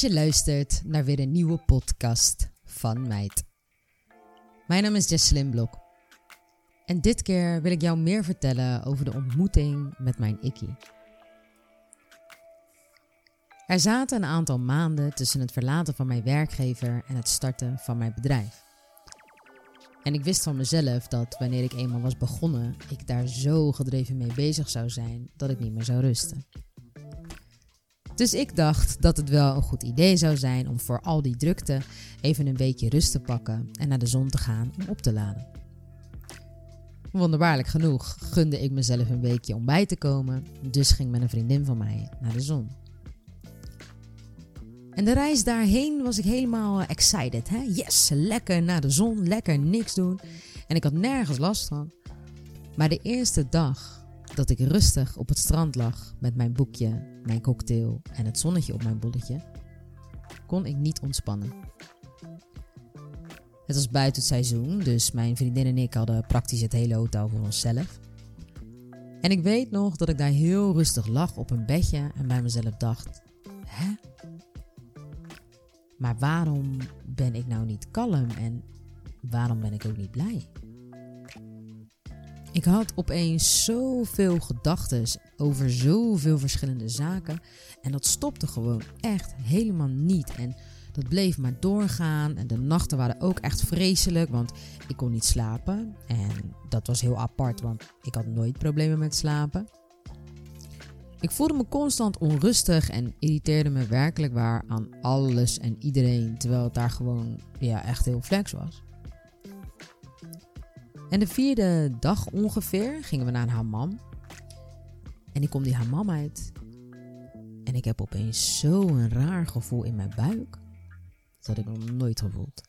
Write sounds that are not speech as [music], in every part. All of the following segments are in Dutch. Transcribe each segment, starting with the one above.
je luistert naar weer een nieuwe podcast van Meid. Mijn naam is Jesselyn Blok. En dit keer wil ik jou meer vertellen over de ontmoeting met mijn Ikkie. Er zaten een aantal maanden tussen het verlaten van mijn werkgever en het starten van mijn bedrijf. En ik wist van mezelf dat wanneer ik eenmaal was begonnen, ik daar zo gedreven mee bezig zou zijn dat ik niet meer zou rusten. Dus ik dacht dat het wel een goed idee zou zijn om voor al die drukte even een weekje rust te pakken en naar de zon te gaan om op te laden. Wonderbaarlijk genoeg gunde ik mezelf een weekje om bij te komen, dus ging met een vriendin van mij naar de zon. En de reis daarheen was ik helemaal excited. Hè? Yes, lekker naar de zon, lekker niks doen. En ik had nergens last van. Maar de eerste dag dat ik rustig op het strand lag met mijn boekje, mijn cocktail en het zonnetje op mijn bolletje, kon ik niet ontspannen. Het was buiten het seizoen, dus mijn vriendin en ik hadden praktisch het hele hotel voor onszelf. En ik weet nog dat ik daar heel rustig lag op een bedje en bij mezelf dacht: hè? Maar waarom ben ik nou niet kalm en waarom ben ik ook niet blij? Ik had opeens zoveel gedachten over zoveel verschillende zaken. En dat stopte gewoon echt helemaal niet. En dat bleef maar doorgaan. En de nachten waren ook echt vreselijk, want ik kon niet slapen. En dat was heel apart, want ik had nooit problemen met slapen. Ik voelde me constant onrustig en irriteerde me werkelijk waar aan alles en iedereen, terwijl het daar gewoon ja, echt heel flex was. En de vierde dag ongeveer gingen we naar een hammam. En ik kom die hammam uit. En ik heb opeens zo'n raar gevoel in mijn buik. Dat ik nog nooit gevoeld.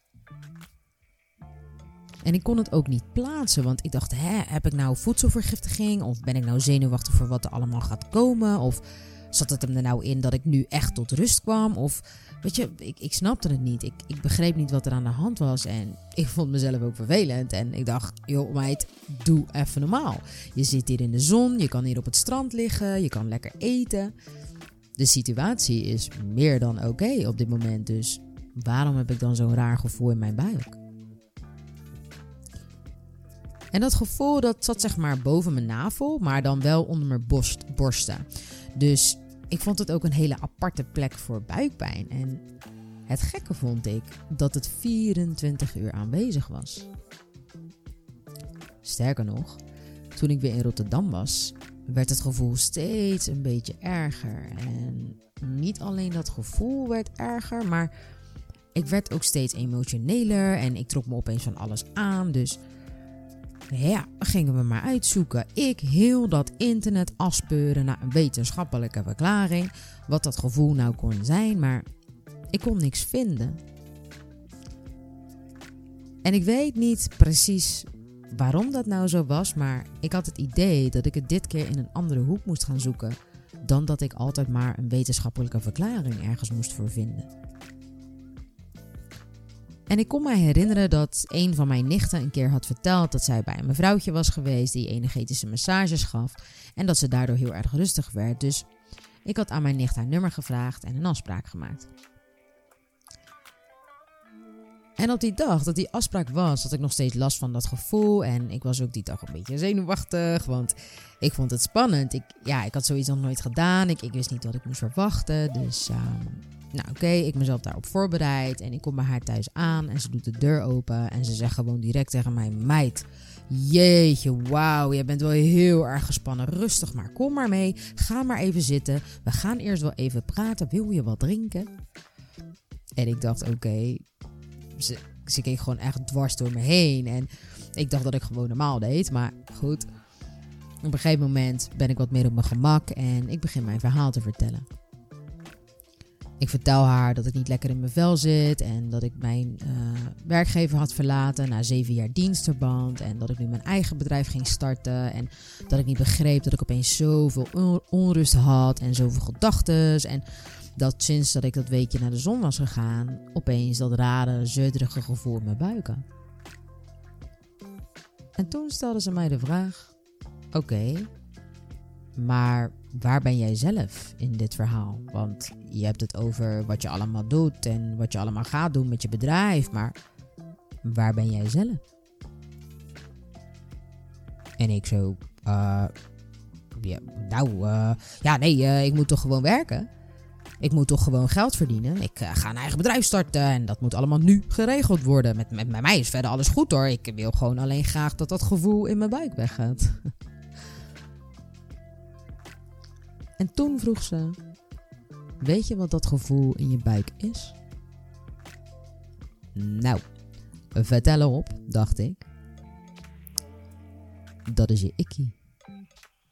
En ik kon het ook niet plaatsen, want ik dacht, hè, heb ik nou voedselvergiftiging? Of ben ik nou zenuwachtig voor wat er allemaal gaat komen? Of zat het hem er nou in dat ik nu echt tot rust kwam? Of weet je, ik, ik snapte het niet. Ik, ik begreep niet wat er aan de hand was. En ik vond mezelf ook vervelend. En ik dacht, joh meid, doe even normaal. Je zit hier in de zon, je kan hier op het strand liggen, je kan lekker eten. De situatie is meer dan oké op dit moment. Dus waarom heb ik dan zo'n raar gevoel in mijn buik? En dat gevoel dat zat zeg maar boven mijn navel, maar dan wel onder mijn borst, borsten. Dus ik vond het ook een hele aparte plek voor buikpijn. En het gekke vond ik dat het 24 uur aanwezig was. Sterker nog, toen ik weer in Rotterdam was, werd het gevoel steeds een beetje erger. En niet alleen dat gevoel werd erger, maar ik werd ook steeds emotioneler en ik trok me opeens van alles aan. Dus ja, gingen we maar uitzoeken. Ik heel dat internet afspeuren naar een wetenschappelijke verklaring. Wat dat gevoel nou kon zijn, maar ik kon niks vinden. En ik weet niet precies waarom dat nou zo was, maar ik had het idee dat ik het dit keer in een andere hoek moest gaan zoeken. Dan dat ik altijd maar een wetenschappelijke verklaring ergens moest voor vinden. En ik kon me herinneren dat een van mijn nichten een keer had verteld dat zij bij een mevrouwtje was geweest die energetische massages gaf en dat ze daardoor heel erg rustig werd. Dus ik had aan mijn nicht haar nummer gevraagd en een afspraak gemaakt. En op die dag dat die afspraak was, had ik nog steeds last van dat gevoel. En ik was ook die dag een beetje zenuwachtig, want ik vond het spannend. Ik, ja, ik had zoiets nog nooit gedaan. Ik, ik wist niet wat ik moest verwachten. Dus ehm, nou oké, ik mezelf daarop voorbereid en ik kom bij haar thuis aan en ze doet de deur open en ze zegt gewoon direct tegen mij, meid, jeetje, wauw, jij bent wel heel erg gespannen, rustig maar, kom maar mee, ga maar even zitten, we gaan eerst wel even praten, wil je wat drinken? En ik dacht, oké, ze, ze keek gewoon echt dwars door me heen en ik dacht dat ik gewoon normaal deed, maar goed. Op een gegeven moment ben ik wat meer op mijn gemak en ik begin mijn verhaal te vertellen. Ik vertel haar dat ik niet lekker in mijn vel zit en dat ik mijn uh, werkgever had verlaten na zeven jaar dienstverband en dat ik nu mijn eigen bedrijf ging starten en dat ik niet begreep dat ik opeens zoveel onrust had en zoveel gedachten en dat sinds dat ik dat weekje naar de zon was gegaan opeens dat rare, zeuterige gevoel in mijn buiken. En toen stelde ze mij de vraag: Oké, Maar waar ben jij zelf in dit verhaal? Want je hebt het over wat je allemaal doet en wat je allemaal gaat doen met je bedrijf. Maar waar ben jij zelf? En ik zo, uh, ja, nou, uh, ja, nee, uh, ik moet toch gewoon werken. Ik moet toch gewoon geld verdienen. Ik ga een eigen bedrijf starten en dat moet allemaal nu geregeld worden. Met, met, met mij is verder alles goed hoor. Ik wil gewoon alleen graag dat dat gevoel in mijn buik weggaat. [laughs] en toen vroeg ze: Weet je wat dat gevoel in je buik is? Nou, vertel erop, dacht ik. Dat is je ikkie,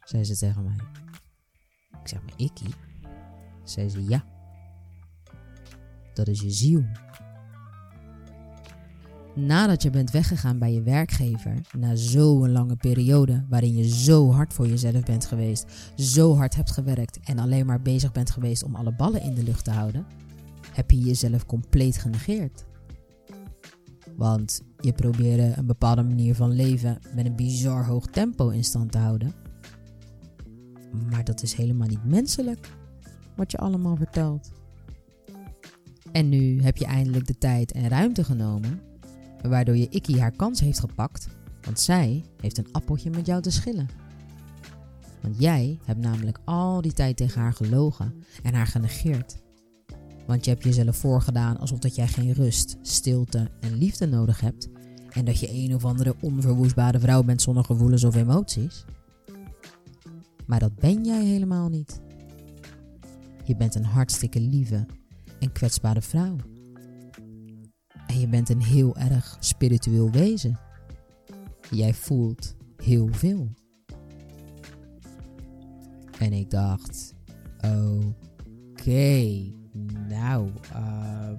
zei ze tegen mij. Ik zeg maar ikkie? Zei ze ja. Dat is je ziel. Nadat je bent weggegaan bij je werkgever, na zo'n lange periode waarin je zo hard voor jezelf bent geweest, zo hard hebt gewerkt en alleen maar bezig bent geweest om alle ballen in de lucht te houden, heb je jezelf compleet genegeerd. Want je probeerde een bepaalde manier van leven met een bizar hoog tempo in stand te houden. Maar dat is helemaal niet menselijk, wat je allemaal vertelt. En nu heb je eindelijk de tijd en ruimte genomen, waardoor je Ikkie haar kans heeft gepakt, want zij heeft een appeltje met jou te schillen. Want jij hebt namelijk al die tijd tegen haar gelogen en haar genegeerd. Want je hebt jezelf voorgedaan alsof dat jij geen rust, stilte en liefde nodig hebt. En dat je een of andere onverwoestbare vrouw bent zonder gevoelens of emoties. Maar dat ben jij helemaal niet. Je bent een hartstikke lieve en kwetsbare vrouw. En je bent een heel erg spiritueel wezen. Jij voelt heel veel. En ik dacht, oké. Nou, uh,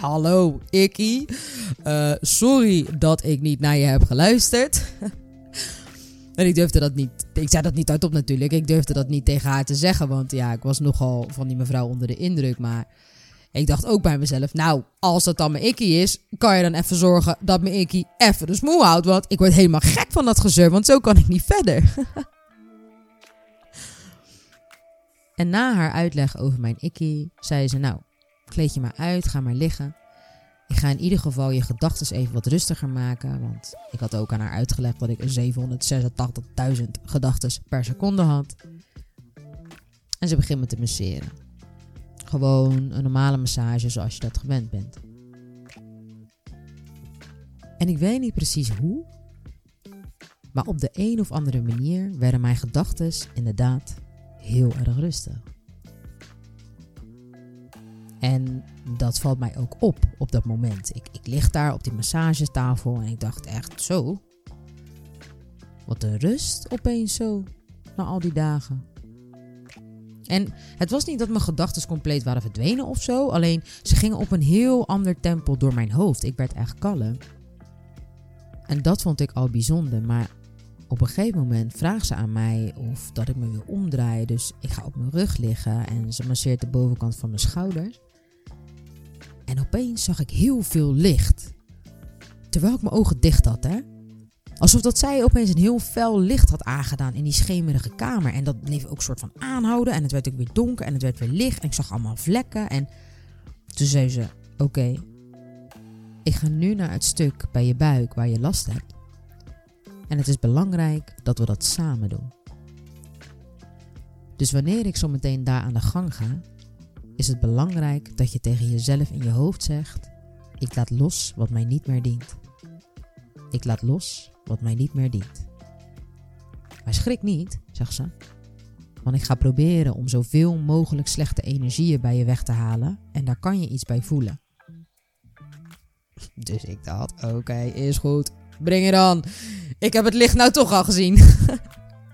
hallo Ikkie. Uh, sorry dat ik niet naar je heb geluisterd. [laughs] en ik durfde dat niet. Ik zei dat niet hardop natuurlijk. Ik durfde dat niet tegen haar te zeggen. Want ja, ik was nogal van die mevrouw onder de indruk. Maar ik dacht ook bij mezelf. Nou, als dat dan mijn Ikkie is. Kan je dan even zorgen dat mijn Ikkie even de smoel houdt. Want ik word helemaal gek van dat gezeur. Want zo kan ik niet verder. [laughs] En na haar uitleg over mijn ikkie, zei ze: Nou, kleed je maar uit, ga maar liggen. Ik ga in ieder geval je gedachten even wat rustiger maken. Want ik had ook aan haar uitgelegd dat ik 786.000 gedachten per seconde had. En ze begint me te masseren. Gewoon een normale massage zoals je dat gewend bent. En ik weet niet precies hoe, maar op de een of andere manier werden mijn gedachten inderdaad heel erg rustig. En dat valt mij ook op op dat moment. Ik, ik lig daar op die massagetafel en ik dacht echt zo. Wat een rust opeens zo, na al die dagen. En het was niet dat mijn gedachten compleet waren verdwenen of zo. Alleen ze gingen op een heel ander tempo door mijn hoofd. Ik werd echt kalm. En dat vond ik al bijzonder. Maar op een gegeven moment vraagt ze aan mij of dat ik me wil omdraaien. Dus ik ga op mijn rug liggen en ze masseert de bovenkant van mijn schouders. En opeens zag ik heel veel licht. Terwijl ik mijn ogen dicht had, hè. Alsof dat zij opeens een heel fel licht had aangedaan in die schemerige kamer. En dat bleef ook soort van aanhouden. En het werd ook weer donker en het werd weer licht. En ik zag allemaal vlekken. En toen zei ze: Oké, ik ga nu naar het stuk bij je buik waar je last hebt. En het is belangrijk dat we dat samen doen. Dus wanneer ik zo meteen daar aan de gang ga, is het belangrijk dat je tegen jezelf in je hoofd zegt: Ik laat los wat mij niet meer dient. Ik laat los wat mij niet meer dient. Maar schrik niet, zegt ze. Want ik ga proberen om zoveel mogelijk slechte energieën bij je weg te halen en daar kan je iets bij voelen. [laughs] Dus ik dacht, oké, is goed. Breng het dan. Ik heb het licht nou toch al gezien.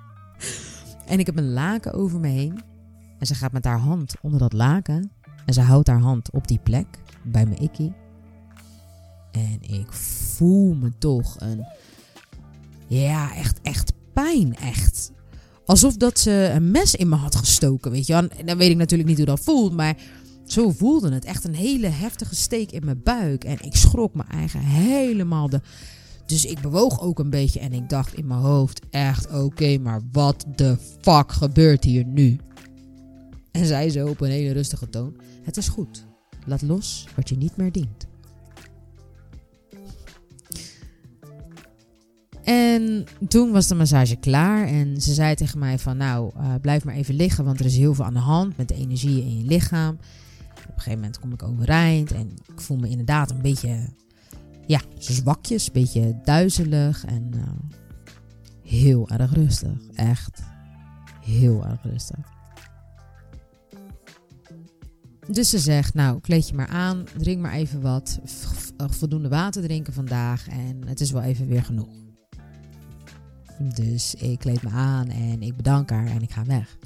[laughs] en ik heb een laken over me heen. En ze gaat met haar hand onder dat laken. En ze houdt haar hand op die plek bij mijn ikkie. En ik voel me toch een. Ja, echt, echt pijn. Echt. Alsof dat ze een mes in me had gestoken. Weet je. En dan weet ik natuurlijk niet hoe dat voelt. Maar zo voelde het. Echt een hele heftige steek in mijn buik. En ik schrok me eigen helemaal de Dus ik bewoog ook een beetje en ik dacht in mijn hoofd: echt oké, maar wat de fuck gebeurt hier nu? En zei zo op een hele rustige toon: Het is goed. Laat los wat je niet meer dient. En toen was de massage klaar en ze zei tegen mij van nou, uh, blijf maar even liggen, want er is heel veel aan de hand met de energie in je lichaam. Op een gegeven moment kom ik overeind en ik voel me inderdaad een beetje, ja, zwakjes, een beetje duizelig en uh, heel erg rustig. Echt heel erg rustig. Dus ze zegt, nou, kleed je maar aan, drink maar even wat, voldoende water drinken vandaag en het is wel even weer genoeg. Dus ik kleed me aan en ik bedank haar en ik ga weg.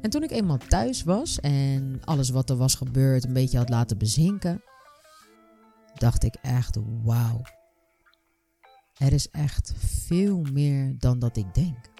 En toen ik eenmaal thuis was en alles wat er was gebeurd een beetje had laten bezinken, dacht ik echt: wauw. Er is echt veel meer dan dat ik denk.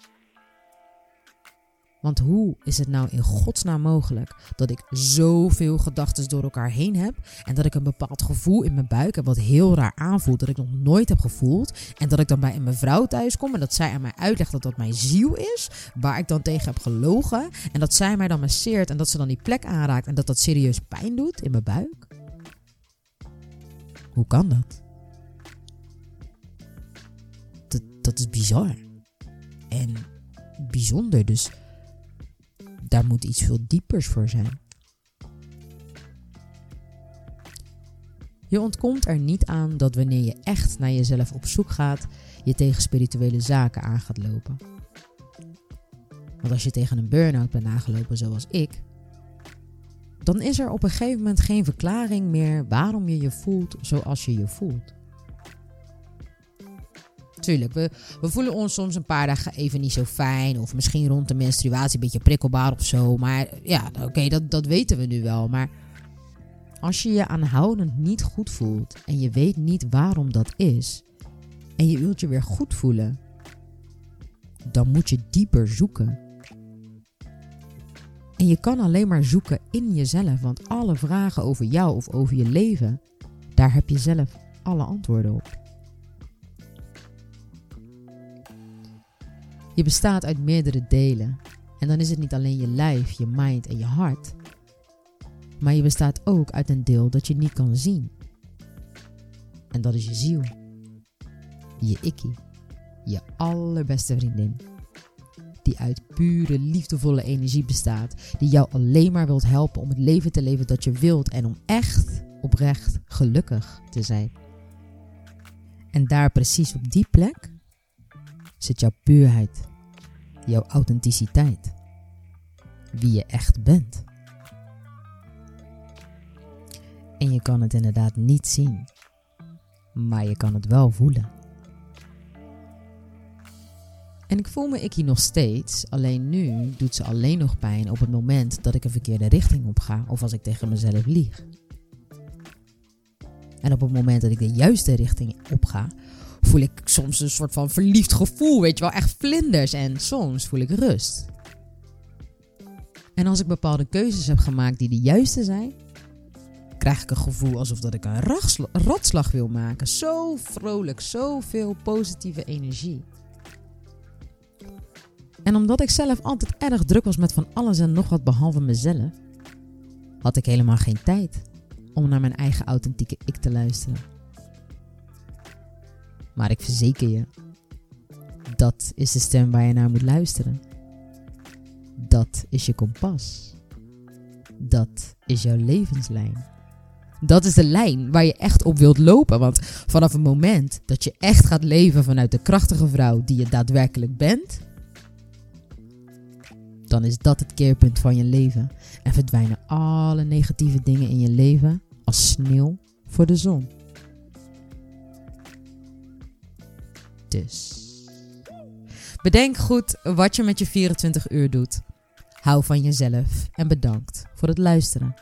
Want hoe is het nou in godsnaam mogelijk dat ik zoveel gedachten door elkaar heen heb en dat ik een bepaald gevoel in mijn buik heb wat heel raar aanvoelt, dat ik nog nooit heb gevoeld en dat ik dan bij een mevrouw thuis kom en dat zij aan mij uitlegt dat dat mijn ziel is, waar ik dan tegen heb gelogen en dat zij mij dan masseert en dat ze dan die plek aanraakt en dat dat serieus pijn doet in mijn buik? Hoe kan dat? Dat, dat is bizar. En bijzonder dus daar moet iets veel diepers voor zijn. Je ontkomt er niet aan dat wanneer je echt naar jezelf op zoek gaat, je tegen spirituele zaken aan gaat lopen. Want als je tegen een burn-out bent aangelopen zoals ik, dan is er op een gegeven moment geen verklaring meer waarom je je voelt zoals je je voelt. Tuurlijk, we, we voelen ons soms een paar dagen even niet zo fijn. Of misschien rond de menstruatie een beetje prikkelbaar of zo. Maar ja, oké, dat, dat weten we nu wel. Maar als je je aanhoudend niet goed voelt en je weet niet waarom dat is. En je wilt je weer goed voelen. Dan moet je dieper zoeken. En je kan alleen maar zoeken in jezelf. Want alle vragen over jou of over je leven, daar heb je zelf alle antwoorden op. Je bestaat uit meerdere delen. En dan is het niet alleen je lijf, je mind en je hart. Maar je bestaat ook uit een deel dat je niet kan zien. En dat is je ziel. Je ikkie. Je allerbeste vriendin. Die uit pure, liefdevolle energie bestaat. Die jou alleen maar wilt helpen om het leven te leven dat je wilt. En om echt, oprecht, gelukkig te zijn. En daar precies op die plek zit jouw puurheid, jouw authenticiteit, wie je echt bent. En je kan het inderdaad niet zien, maar je kan het wel voelen. En ik voel me ik hier nog steeds, alleen nu doet ze alleen nog pijn op het moment dat ik een verkeerde richting op ga of als ik tegen mezelf lieg. En op het moment dat ik de juiste richting op ga, voel ik soms een soort van verliefd gevoel, weet je wel, echt vlinders. En soms voel ik rust. En als ik bepaalde keuzes heb gemaakt die de juiste zijn, krijg ik een gevoel alsof dat ik een ratslag wil maken. Zo vrolijk, zoveel positieve energie. En omdat ik zelf altijd erg druk was met van alles en nog wat behalve mezelf, had ik helemaal geen tijd om naar mijn eigen authentieke ik te luisteren. Maar ik verzeker je, dat is de stem waar je naar moet luisteren. Dat is je kompas. Dat is jouw levenslijn. Dat is de lijn waar je echt op wilt lopen. Want vanaf het moment dat je echt gaat leven vanuit de krachtige vrouw die je daadwerkelijk bent, dan is dat het keerpunt van je leven. En verdwijnen alle negatieve dingen in je leven als sneeuw voor de zon. Bedenk goed wat je met je 24 uur doet. Hou van jezelf en bedankt voor het luisteren.